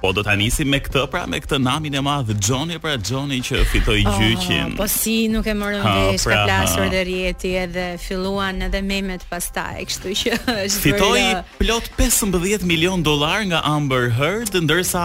Po do ta nisim me këtë pra me këtë namin e madh Xhoni pra Xhoni që fitoi oh, gjyqin. Po si nuk e morën vesh pra, ka plasur dhe rjeti edhe filluan edhe memet pastaj, kështu që është fitoi... Uh, plot 15 milion dollar nga Amber Heard, ndërsa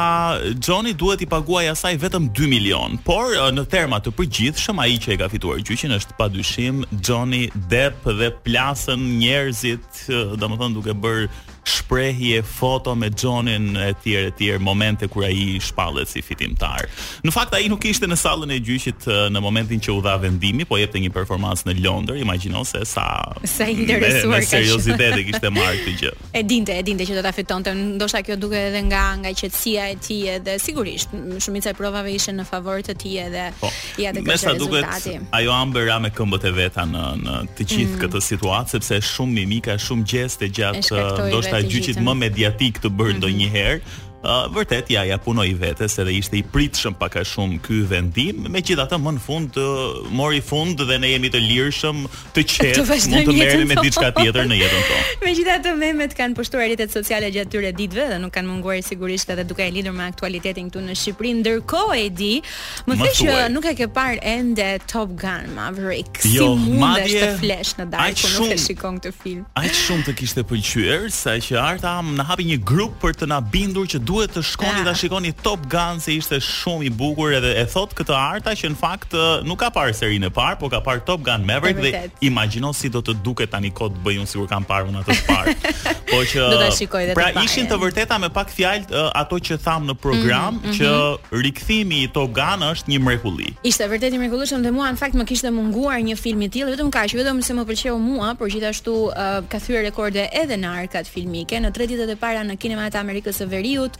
Xhoni duhet t'i paguajë asaj vetëm 2 milion. Por uh, në terma të përgjithshëm ai që e ka fituar gjyqin është padyshim Xhoni Depp dhe plasën njerëzit, uh, domethënë duke bërë shprehje, foto me Xhonin etj etj, momente kur ai shpallet si fitimtar. Në fakt ai nuk ishte në sallën e gjyqit në momentin që u dha vendimi, po jepte një performancë në Londër, imagjino se sa sa i interesuar. Me seriozitet e kishte marrë këtë gjë. E dinte, e dinte që do ta fitonte. Ndoshta kjo duket edhe nga nga qetësia e tij edhe sigurisht shumica e provave ishin në favor të tij edhe. Po. Ja kështu rezultati. Duket, ajo Amber ra me këmbët e veta në të gjithë mm. këtë situatë sepse shumë mimika, shumë gjeste gjatë ndoshta gjyqit më mediatik të bërë mm. ndonjëherë. Uh, vërtet ia ia punoi vetes edhe ishte i pritshëm pak a shumë ky vendim, megjithatë më në fund uh, mori fund dhe ne jemi të lirshëm, të qetë, mund të merremi me diçka tjetër në jetën tonë. Megjithatë memet kanë pushtuar rrjetet sociale gjatë këtyre ditëve dhe nuk kanë munguar sigurisht edhe duke e lidhur me aktualitetin këtu në Shqipëri. Ndërkohë e di, Më the që nuk e ke parë ende Top Gun Maverick. Jo, si mund madje, të flesh në darkë kur nuk e shikon këtë film? Aq shumë të kishte pëlqyer saqë Arta na hapi një grup për të na bindur që duhet të shkoni ah. ta shikoni Top Gun se ishte shumë i bukur edhe e thotë këtë Arta që në fakt nuk ka parë serinë e parë, por ka parë Top Gun Maverick dhe Imagjino si do të duket tani kot bëj unë sikur kam parë unë atë të parë. Po që Do ta shikoj dhe të parën. Pra ishin të vërteta me pak fjalë ë, ato që thamë në program Mhm, që rikthimi i Top Gun është një mrekulli. Ishte vërtet i mrekullueshëm dhe mua në fakt më kishte munguar një film i tillë, vetëm kaq, vetëm se më pëlqeu mua, por gjithashtu ë, ka thyer rekorde edhe në arkat filmike. Në 3 ditët e para në kinemat e Amerikës së Veriut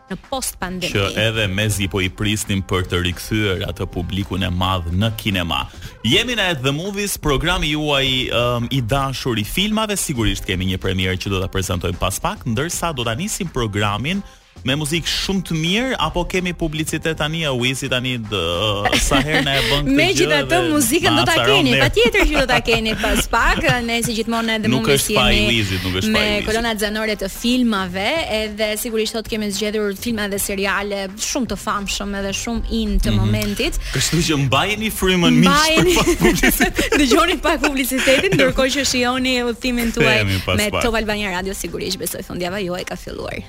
në post-pandemi. Që edhe mezi po i prisnim për të rikthyer atë publikun e madh në kinema. Jemi në At The Movies, programi juaj um, i dashur i filmave, sigurisht kemi një premierë që do ta prezantojmë pas pak, ndërsa do ta nisim programin me muzikë shumë të mirë apo kemi publicitet tani a Wizi tani dë, uh, sa herë na e bën këtë gjë. Megjithatë muzikën do ta keni, patjetër që do ta keni pas pak, ne si gjithmonë edhe mund të jemi. Nuk është faji i Wizit, nuk është faji i Wizit. Me kolonat zanore të filmave edhe Sigurisht sot kemi zgjedhur filma dhe seriale shumë të famshëm edhe shumë in të mhm. momentit. Kështu që mbajeni frymën miq për pak publicitet. Dëgjoni pak publicitetin ndërkohë që shijoni udhëtimin tuaj me Top Albania Radio sigurisht besoj fundjava juaj ka filluar.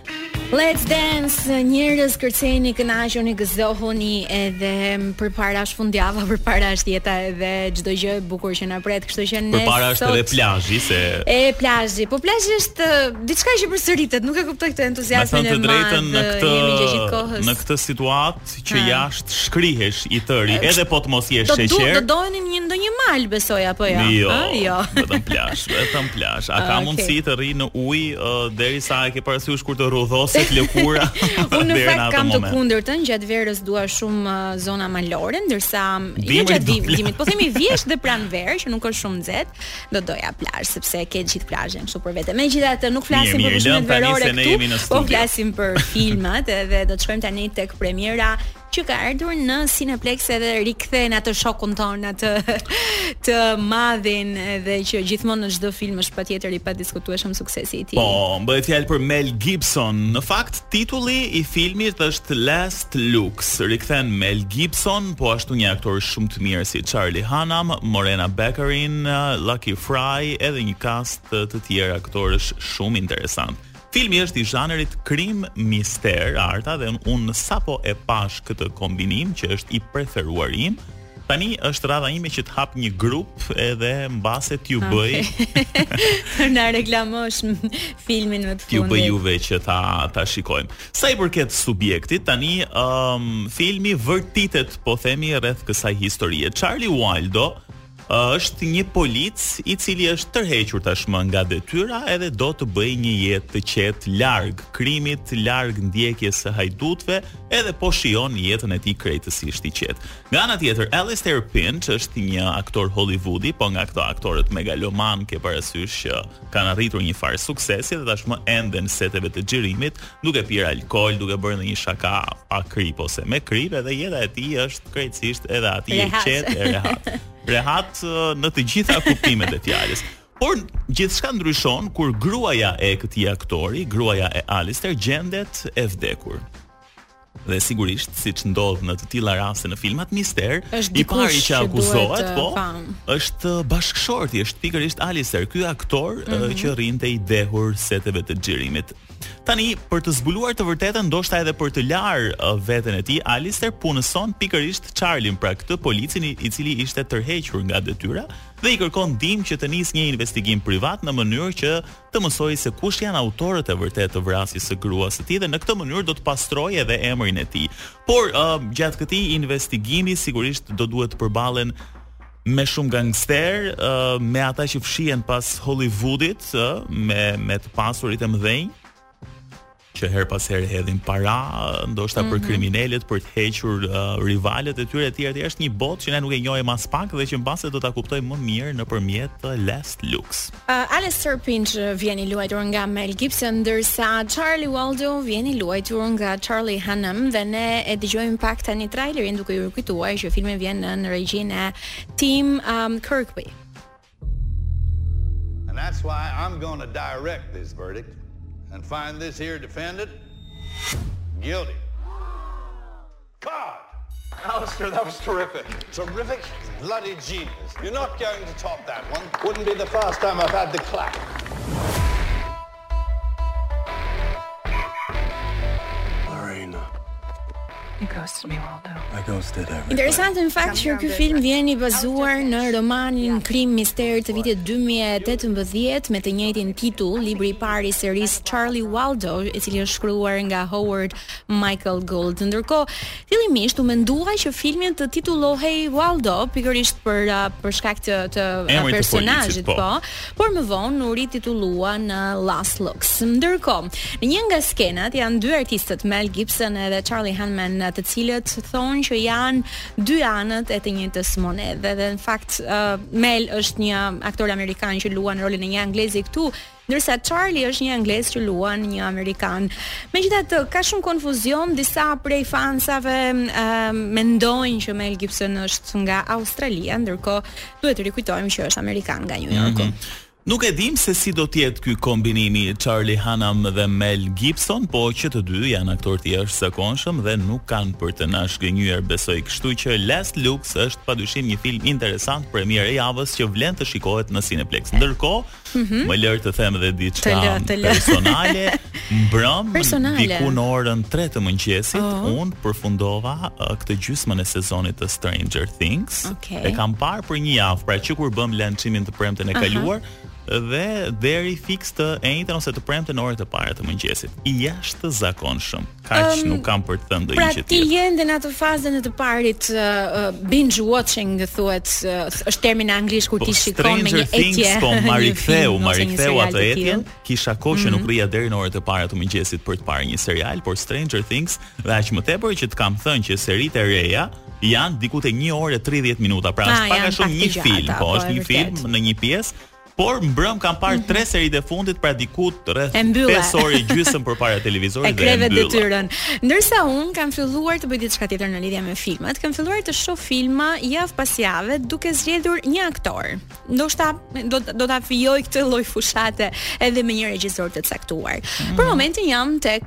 Let's dance, njerëz kërceni, kënaquni, gëzohuni edhe përpara është fundjava, përpara është jeta edhe çdo gjë e bukur që na pret, kështu që ne Përpara është edhe plazhi se E plazhi, po plazhi është Diçka që përsëritet, nuk e kuptoj këtë entuziazmin e madh. Në këtë jemi gjatë gjithë kohës. Në këtë situatë që jashtë shkrihesh i tëri, edhe po të mos jesh sheqer. Do të doje një ndonjë mal besoj apo jo? Jo. jo. Vetëm plazh, vetëm plazh. A ka mundësi të rri në ujë derisa e ke parasysh kur të rrudhoset lëkura? Unë në fakt kam të kundërtën, gjatë verës dua shumë zona malore, ndërsa jo gjatë dimrit, po themi vjeshtë dhe pranverë që nuk është shumë nxehtë. do doja plazh sepse e ke gjithë plazhin kështu për vete. Megjithatë nuk flasim mirë, për pushimet verore këtu, po flasim për filmat edhe do të shkojmë tani tek premiera që ka ardhur në Cineplex edhe rikthen atë shokun tonë atë të madhin dhe që gjithmonë në çdo film është patjetër i padiskutueshëm suksesi i tij. Po, bëhet fjalë për Mel Gibson. Në fakt titulli i filmit është Last Looks rikthen Mel Gibson, po ashtu një aktor shumë të mirë si Charlie Hunnam, Morena Baccarin, Lucky Fry, edhe një kast të tjerë aktorësh shumë interesant. Filmi është i zhanrit krim mister, Arta dhe unë sapo e pashë këtë kombinim që është i preferuari im, Tani është radha ime që të hap një grup edhe mbase t'ju ah, bëj. Të na reklamosh filmin më të fundit. T'ju bëj juve që ta ta shikojmë. Sa i përket subjektit, tani um, filmi vërtitet po themi rreth kësaj historie. Charlie Waldo uh, është një polic i cili është tërhequr tashmë nga detyra edhe do të bëjë një jetë të qetë larg krimit, larg ndjekjes së hajdutëve, edhe po shijon jetën e tij krejtësisht i qetë. Nga ana tjetër, Alistair Pinch është një aktor hollywoodi, po nga këto aktorët megaloman ke parasysh që kanë arritur një farë suksesi dhe tashmë enden seteve të xhirimit, duke pirë alkool, duke bërë ndonjë shaka pa krip ose me krip, edhe jeta e tij është krejtësisht edhe aty e qetë e rehat. Rehat në të gjitha kuptimet e fjalës. Por gjithçka ndryshon kur gruaja e këtij aktori, gruaja e Alistair gjendet e vdekur. Dhe sigurisht, siç ndodh në të tilla raste në filmat mister, i pari që akuzohet, po, është bashkëshorti, është pikërisht Alistair, ky aktor mm -hmm. që rrinte i dehur seteve të xhirimit. Tani për të zbuluar të vërtetën, ndoshta edhe për të larë veten e tij, Alistair punëson pikërisht Charlien, pra këtë policin i cili ishte tërhequr nga detyra dhe i kërkon ndihmë që të nisë një investigim privat në mënyrë që të mësojë se kush janë autorët e vërtetë të vrasjes së gruas së tij dhe në këtë mënyrë do të pastrojë edhe emrin e tij. Por uh, gjatë këtij investigimi sigurisht do duhet të përballen me shumë gangsterë, uh, me ata që fshihen pas Hollywoodit, uh, me me të pasurit e mëdhenj. që herë pas here hedhin para, ndoshta mm -hmm. për mhm. kriminelët, për të hequr uh, rivalët e tyre etj etj është një botë që ne nuk e njohim as pak dhe që mbase do ta kuptojmë më mirë nëpërmjet uh, Last Looks. Uh, Alastair Pinch uh, vjen i luajtur nga Mel Gibson, ndërsa Charlie Waldo vjen i luajtur nga Charlie Hunnam dhe ne e dëgjojmë pak tani trailerin duke ju kujtuar që filmi vjen nën regjinë e Tim um, Kirkby. And that's why I'm going to direct this verdict. and find this here defendant guilty. God! Alistair, that was terrific. Terrific? Bloody genius. You're not going to top that one. Wouldn't be the first time I've had the clap. Interesante në fakt që ky film vjen i bazuar në romanin krim mister të vitit 2018 me të njëjtin titull, libri i parë i serisë Charlie Waldo, i cili është shkruar nga Howard Michael Gould. Ndërkohë, Fillimisht u mendua që filmi të titullohej Waldo, pikërisht për për shkak të të emrit të personazhit, policit, po. po, por më vonë u rititullua në Last Looks. Ndërkohë, në një nga skenat janë dy artistët Mel Gibson edhe Charlie Hunnam, të cilët thonë që janë dy anët e të njëjtës monedhe dhe në fakt ë Mel është një aktor amerikan që luan rolin e një anglezi këtu Ndërsa Charlie është një anglez që luan një amerikan. Megjithatë, ka shumë konfuzion, disa prej fansave uh, mendojnë që Mel Gibson është nga Australia, ndërkohë duhet të rikujtojmë që është amerikan nga New Yorku. Mm -hmm. Nuk e dim se si do të jetë ky kombinimi Charlie Hunnam dhe Mel Gibson, po që të dy janë aktorë të jashtëzakonshëm dhe nuk kanë për të na zhgënjyer, besoj kështu që Last Looks është pa dyshim një film interesant, premierë e javës që vlen të shikohet në Cineplexx. Ndërkohë, Mm -hmm. Më lër të them dhe diçka personale, mbrëmë diku në orën 3 të mëngjesit, oh. unë përfundova uh, këtë gjysmën e sezonit të Stranger Things. Okay. E kam parë për një javë, pra që kur bëmë lançimin të premten e kaluar, uh -huh dhe deri fiks të enjten ose të premten në orët e para të mëngjesit. I jashtëzakonshëm. Kaq um, nuk kam për të thënë ndonjë pra, gjë tjetër. Pra ti je ende në atë fazën e të parit uh, binge watching thuhet uh, është termi në anglisht kur, po, ti shikon me një etje. Po ma riktheu, ma riktheu atë etjen, kisha kohë mm -hmm. që nuk mhm. rrija deri në orët e para të mëngjesit për të parë një serial, por Stranger Things dhe aq më tepër që të kam thënë që seritë e reja janë diku te 1 orë e 30 minuta, pra ah, është pak a shumë një film, po, po është një film në një pjesë Por mbrëm kam parë mhm. tre seritë e fundit pra diku rreth 5 orë e gjysmë përpara televizorit dhe e mbylla. detyrën. Ndërsa unë kam filluar të bëj diçka tjetër në lidhje me filmat, kam filluar të shoh filma javë pas jave duke zgjedhur një aktor. Ndoshta do do ta vijoj këtë lloj fushate edhe me një regjisor të caktuar. Mm. Për momentin jam tek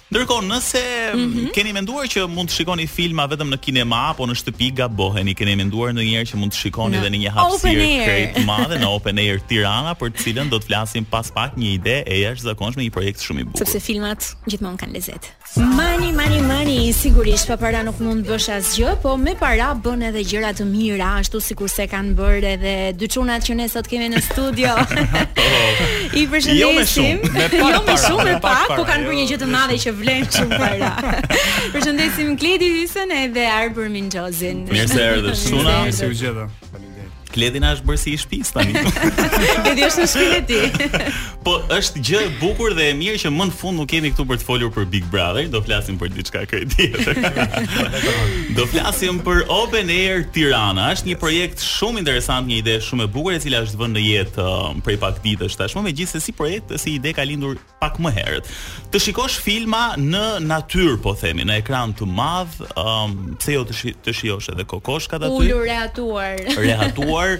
Ndërkohë, nëse mm -hmm. keni menduar që mund të shikoni filma vetëm në kinema apo në shtëpi, gaboheni. Keni menduar ndonjëherë që mund të shikoni edhe në një hapësirë krejt të madhe në Open Air Tirana, për të cilën do të flasim pas pak një ide e jashtëzakonshme, një projekt shumë i bukur. Sepse filmat gjithmonë kanë lezet. Mani, mani, mani, sigurisht pa para nuk mund të bësh asgjë, po me para bën edhe gjëra të mira, ashtu si Kurse kanë bërë edhe dy çunat që ne sot kemi në studio. I përshëndesim. Jo me shumë, me pak jo me shumë, me pak, po kanë bërë një jo. gjë të madhe që vlen shumë para. Përshëndesim Kledi Hysën edhe Arbër Minxhozin. Mirë se erdhët. Çuna, mirë se ju gjeta. Kledi na është bërë si i shtëpisë tani. Kledi është në shtëpinë e tij. Po është gjë e bukur dhe e mirë që më në fund nuk kemi këtu për të folur për Big Brother, do flasim për diçka krejt tjetër. do flasim për Open Air Tirana. Është një projekt shumë interesant, një ide shumë e bukur e cila është vënë në jetë uh, prej pak ditësh tashmë, megjithëse si projekt dhe si ide ka lindur pak më herët. Të shikosh filma në natyrë, po themi, në ekran të madh, um, pse jo të, shi, të shijosh edhe kokoshkat aty? Ulur, rehatuar. Rehatuar.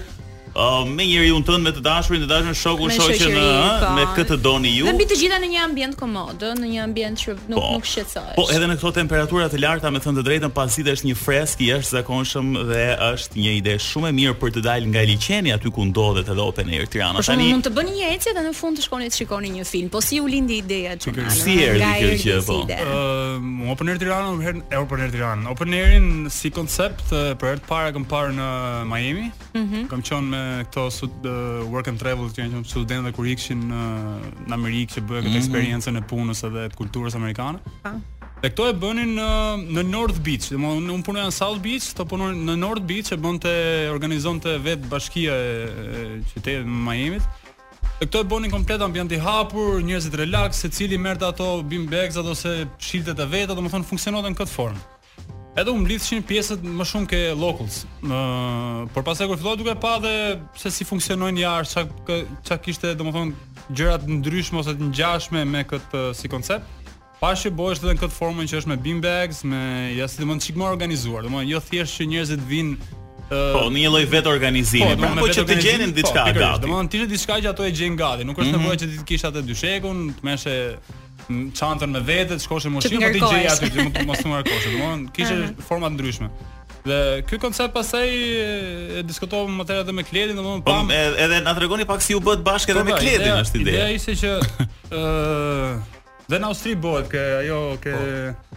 Oh, me njeriun tënd, me të dashurin, të dashurën, shokun, shoqen, ëh, me kë të doni ju. Dhe mbi të gjitha në një ambient komod, në një ambient që nuk po, nuk shqetësohesh. Po, edhe në këto temperatura të larta, me thënë të drejtën, pasi është një fresk i jashtëzakonshëm dhe është një ide shumë e mirë për të dalë nga liqeni aty ku ndodhet edhe Open Air Tirana. Për shembull mund të bëni një ecje dhe në fund të shkoni të shikoni një film. Po si u lindi ideja çuna? Si erdhi kjo gjë po? Ëh, Open Air Tirana, Open Air Tirana. Open Airin si koncept për herë të parë e kam parë në Miami. Mm -hmm. Kam qenë me këto sud, uh, work and travel që janë studentët kur ikshin në, në Amerikë që bëjnë këtë mm -hmm. eksperiencën e punës edhe të kulturës amerikane. Po. Dhe këto e bënin në, në North Beach, domethënë unë punoja në South Beach, kjo puna në North Beach e bënte, organizonte vetë bashkia e, e qytetit në Miami. Dhe këto e bënin komplet ambient i hapur, njerëzit relax, secili merrte ato bean bags ato ose shiltet e veta, domethënë funksiononte në këtë formë. Edhe u mblidhshin pjesa më shumë ke locals. Ë, por pastaj kur fillova duke pa dhe se si funksionojnë jashtë, çka çka kishte domethënë gjëra të ndryshme ose të ngjashme me këtë si koncept. Pashë që bëhesh edhe në këtë formën që është me bean bags, me e pas si domethënë çik më organizuar, domethënë jo thjesht që njerëzit vinë Po, në një lloj vetorganizimi, po, pra, po që të gjenin po, diçka gati. Domethënë ti diçka që ato e gjejnë gati, nuk është mhm. nevoja që ti të kish atë dyshekun, të mëshë çantën me vete, të shkosh në makinë, po t'i gjeje aty, ti mund të mos të ngarkosh, domthonë kishe forma të ndryshme. Dhe ky koncept pastaj e diskutova më tepër edhe me Kledin, domthonë po, pam edhe, edhe na tregoni pak si u bëtë bashkë edhe po, me pra, Kledin, është ideja. Ideja ishte që ë dhe në Austri bëhet kjo ajo që po.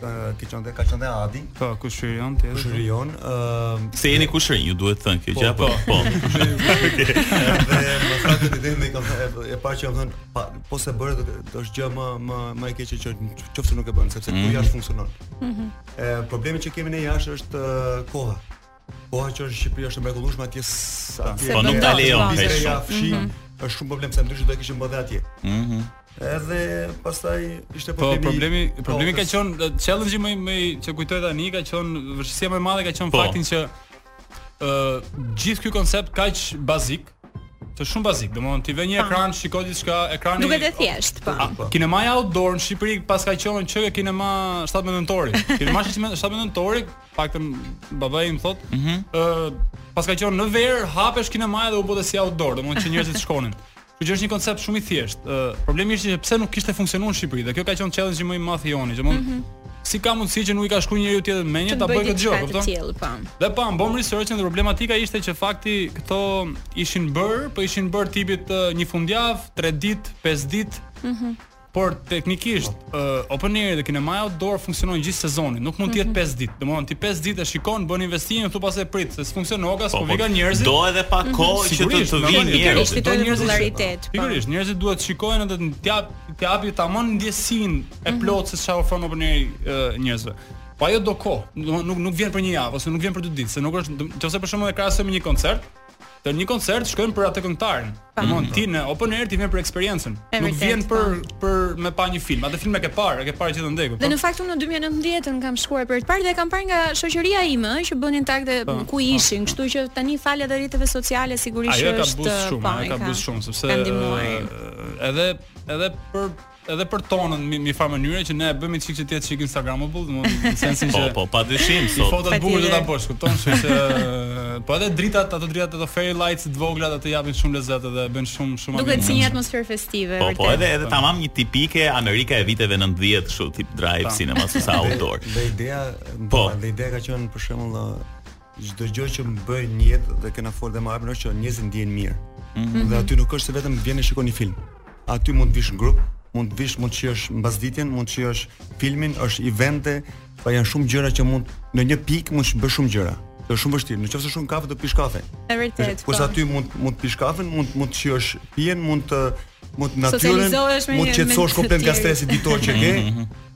Ëh, ke qenë te ka qenë dhe Adi. Po, kushëriri im. Kushëriri, ëh, Se jeni kushërinj, ju duhet thënë kjo gjë apo? Po. dhe më tha atë ditë në kafe e pa që jam pa po s'e bëre do të do është gjë më më më e keqe që qoftë se nuk e bën sepse kjo jashtë funksionon. Ëh problemi që kemi ne jashtë është ë, koha. Koha që në Shqipëri është e mrekullueshme atje. Po nuk ta lejon kaq shumë. Mhm. Është shumë problem se ndryshe do të kishim bërë dhe atje. Mhm. Edhe pastaj ishte po, problemi. Po problemi, problemi ka qenë challenge më më që kujtoj tani ka qenë vështirësia më e madhe ka qenë po. faktin që ë gjithë ky koncept kaq bazik, është shumë bazik, domethënë ti vë një ekran, shikon diçka, ekrani Duket e thjeshtë, po. po. Kinema outdoor në Shqipëri paska qenë te kinema 17 nëntori. Kinema 17 nëntori paktën babai im thotë, ëh, mm -hmm. uh, paska qenë në verë, hapesh kinemaja dhe u bënte si outdoor, domethënë që njerëzit shkonin. Kjo është një koncept shumë i thjeshtë. Uh, problemi ishte që pse nuk kishte funksionuar në Shqipëri dhe kjo ka qenë challenge më i madh i joni, domethënë mm -hmm si ka mundësi që nuk i ka shkuar njeriu tjetër mendja ta bëjë këtë gjë, kupton? Po. Dhe pamë bëmë research dhe problematika ishte që fakti këto ishin bërë, po ishin bërë tip uh, një fundjavë, 3 ditë, 5 ditë. Mhm. Mm Por teknikisht, uh, open air dhe kinemaja outdoor funksionon gjithë sezonin. Nuk mund të jetë 5 mhm. ditë. Domethënë ti 5 ditë e shikon, bën investimin, thua pastaj prit, se s'funksionon oka, s'po po, po, vikan njerëzit. Do edhe pak mhm. kohë që të të vinë njerëzit. Do njerëzit popularitet. Po. Pikërisht, njerëzit duhet të shikojnë edhe të jap t'i japë tamam ndjesinë e mhm. plotë se çfarë ofron open air uh, njerëzve. Po ajo do kohë, nuk nuk vjen për një javë ose nuk vjen për dy ditë, se nuk është, nëse për shembull e krahasoj me një koncert, Te një koncert shkon për atë këngëtarin. Domthon ti në open air ti vjen për eksperiencën. Nuk vjen për po. për me pa një film. Atë film e ke parë, e ke parë gjithandej. Dhe po. në fakt unë në 2019 kam shkuar për të parë dhe kam parë nga shoqëria ime që bënin tag dhe po, ku ishin, kështu që tani falë edhe rrjeteve sociale sigurisht është. Ajo ka bërë shumë, ajo ka bërë shumë sepse edhe edhe për edhe për tonën në një farë mënyre që ne e bëmë çik që të jetë çik instagramable, domthënë në sensin po, që Po, po, pa dyshim sot. Foto të bukura do ta bësh, kupton? Kështu që po edhe dritat, ato dritat ato fairy lights të vogla ato japin shumë lezet edhe bën shumë shumë Duket një atmosferë festive, vërtet. Po, po, edhe edhe tamam një tipike Amerika e viteve 90, kështu tip drive cinema ose outdoor. Dhe ideja, po, dhe ideja ka qenë për shembull Çdo gjë që më bën në jetë dhe kena fol dhe më herët është që njerëzit ndjehen mirë. Mm -hmm. Dhe aty nuk është se vetëm vjen e shikon një film. Aty mund të vish në grup, mund të vish, mund të shijosh mbasditen, mund të shijosh filmin, është evente, pa janë shumë gjëra që mund në një pikë mund të bësh shumë gjëra. Është shumë vështirë. Në qoftë shkon kafe do të pish kafe. Është vërtet. Po sa po. Aty mund mund të pish kafen, mund mund të shijosh pijen, mund të mund natyrën, mund të qetësohesh komplet nga stresi ditor që ke. Mhm, mhm.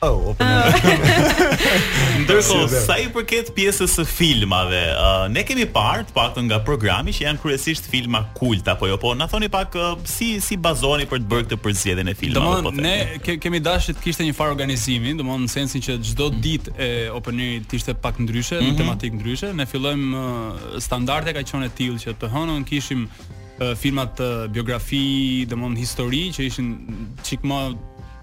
Oh, open oh. Ndërkohë, sa i përket pjesës së filmave, uh, ne kemi parë të paktën nga programi që janë kryesisht filma kult apo jo, po na thoni pak uh, si si bazoheni për të bërë këtë përzgjedhjen e filmave. Domthon, po ne ke, kemi dashur të kishte një farë organizimi, domthon në sensin që çdo mm. ditë e open air të ishte pak ndryshe, mm -hmm. tematik ndryshe. Ne fillojmë uh, standarde ka qenë e tillë që të hënën kishim uh, filmat uh, biografi, domthon histori që ishin çik më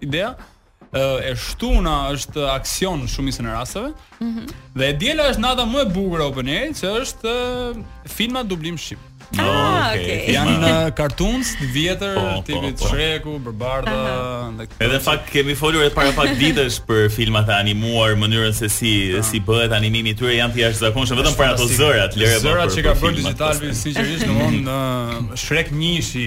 Ideja e shtuna është aksion shumicën e rasteve. Mm -hmm. Dhe e diela është nata më e bukur e Open Air, që është filma dublim shqip. Ah, ah okay. okay. Janë në uh, cartoons të vjetër, po, po, tipit po, po. Shreku, Borëbardha, ndaj. Edhe fakt kemi folur edhe para pak ditësh për filmat e animuar, mënyrën se si ah. si bëhet animimi i tyre janë të jashtëzakonshëm vetëm për ato zërat, lëre. Zërat që ka bërë Digitalb, sinqerisht, domthonë në uh, Shrek 1 si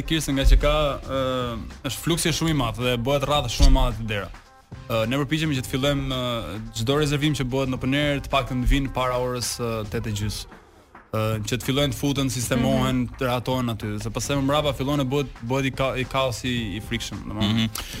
Kirsten nga që ka uh, është fluksi shumë i madh dhe bëhet rradhë shumë e madhe te dera. Uh, ne përpiqemi që të fillojmë çdo uh, rezervim që bëhet në Open Air, të paktën të vinë para orës uh, 8:30. Uh, që të fillojnë të futen, sistemohen, mm -hmm. rehatohen aty, se pastaj më mbrapa fillon e bëhet bëhet i, ka, i kaosi i frikshëm, domethënë. Mm -hmm.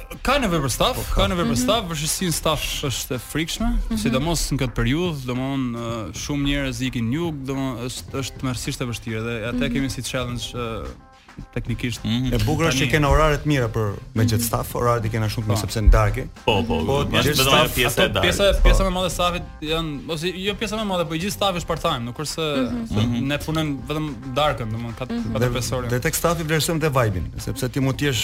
Ka nevojë për staf, po, ka nevojë për mhm. staf, vështirësi në staf është e frikshme, mhm. sidomos në këtë periudhë, domthonë shumë njerëz ikin në jug, domthonë është është tmerrsisht e vështirë dhe atë mhm. kemi si challenge teknikisht. E bukur është që kanë orare të mira për me gjet staf, oraret i kanë shumë mirë po. sepse në darkë. Po, po, po, po gjet staf pjesa e darkë. Pjesa pjesa më e madhe e stafit janë, ose jo pjesa më e madhe, po gjithë stafi është part-time, nuk është se ne punojmë vetëm darkën, domthonë katër katër pesë orë. Dhe tek stafi vlerësojmë te vibe-in, sepse ti mund të jesh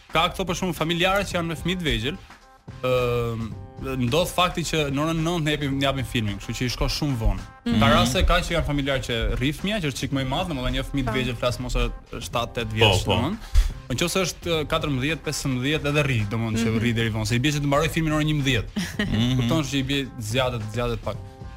Ka këto për shumë familjarë që janë me fëmijë të vegjël. Ëm uh, ndodh fakti që në orën 9 ne japim japim filmin, kështu që i shkon shumë vonë. Mm -hmm. Ka mhm. raste ka që janë familjar që rri fëmia, që është çik më i madh, domethënë ne fëmijë të po. vegjël flas moshë 7-8 vjeç, po, po. domethënë. Po. Nëse është 14, 15 edhe rri, domethënë mm -hmm. që mhm. rri deri vonë, se i bie që të mbaroj filmin orën 11. Mm -hmm. Kupton se i bie zgjatet, zgjatet pak.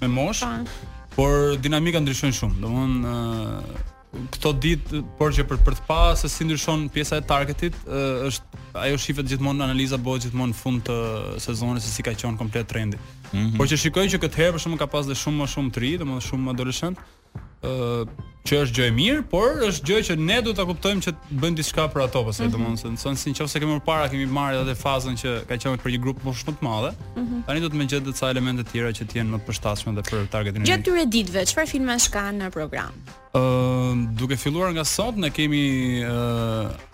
me moshë. Po. Por dinamika ndryshon shumë. Domthonë ë këto ditë por që për për të pa se si ndryshon pjesa e targetit ë, është ajo shifet gjithmonë analiza bëhet gjithmonë në fund të sezonit se si ka qenë komplet trendi. Por që shikoj që këtë herë për shembull ka pas dhe shumë më shumë të ri, domethënë shumë adoleshent. që është gjë e mirë, por është gjë që ne duhet ta kuptojmë që të bëjmë diçka për ato, pastaj mm -hmm. domethënë, në sensin nëse kemi më parë kemi marrë atë fazën që ka qenë për një grup më shumë të madhe, mm -hmm. tani duhet me gjetë disa elemente të tjera që të jenë më të përshtatshme dhe për targetin e ri. Gjatë këtyre ditëve, çfarë filmash kanë në program? Ëm, uh, duke filluar nga sot, ne kemi ë uh,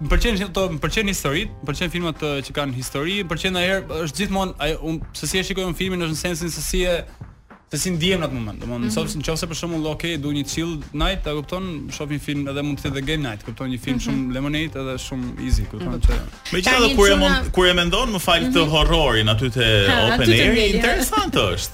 Më pëlqen që to, më pëlqen historit, më pëlqen filmat të, që kanë histori, më pëlqen ndonjëherë është gjithmonë ajo se si e shikoj un filmin është në sensin se si e se si ndihem në atë moment. Domthonë, mm -hmm. nëse nëse për shembull, ok, do një chill night, kupton, shoh një film edhe mund të jetë game night, kupton një film mm -hmm. shumë lemonade edhe shumë easy, kupton që. Megjithatë kur e mund kur e mendon, më fal të mhm. horrori aty te open air, interesant është.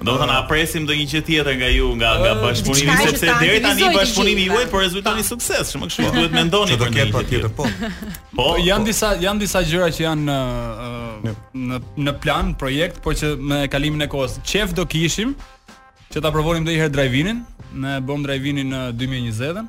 Domethënë, a presim ndonjë gjë tjetër nga ju, nga nga bashkëpunimi sepse deri tani bashkëpunimi juaj po rezulton i suksesshëm, kështu që duhet mendoni për një gjë tjetër. Po. Po, janë disa janë disa gjëra që janë në në në plan, projekt, por që me kalimin e kohës qejf do kishim që ta provonim edhe një herë drive-in, ne bëmë drive-in në 2020-ën.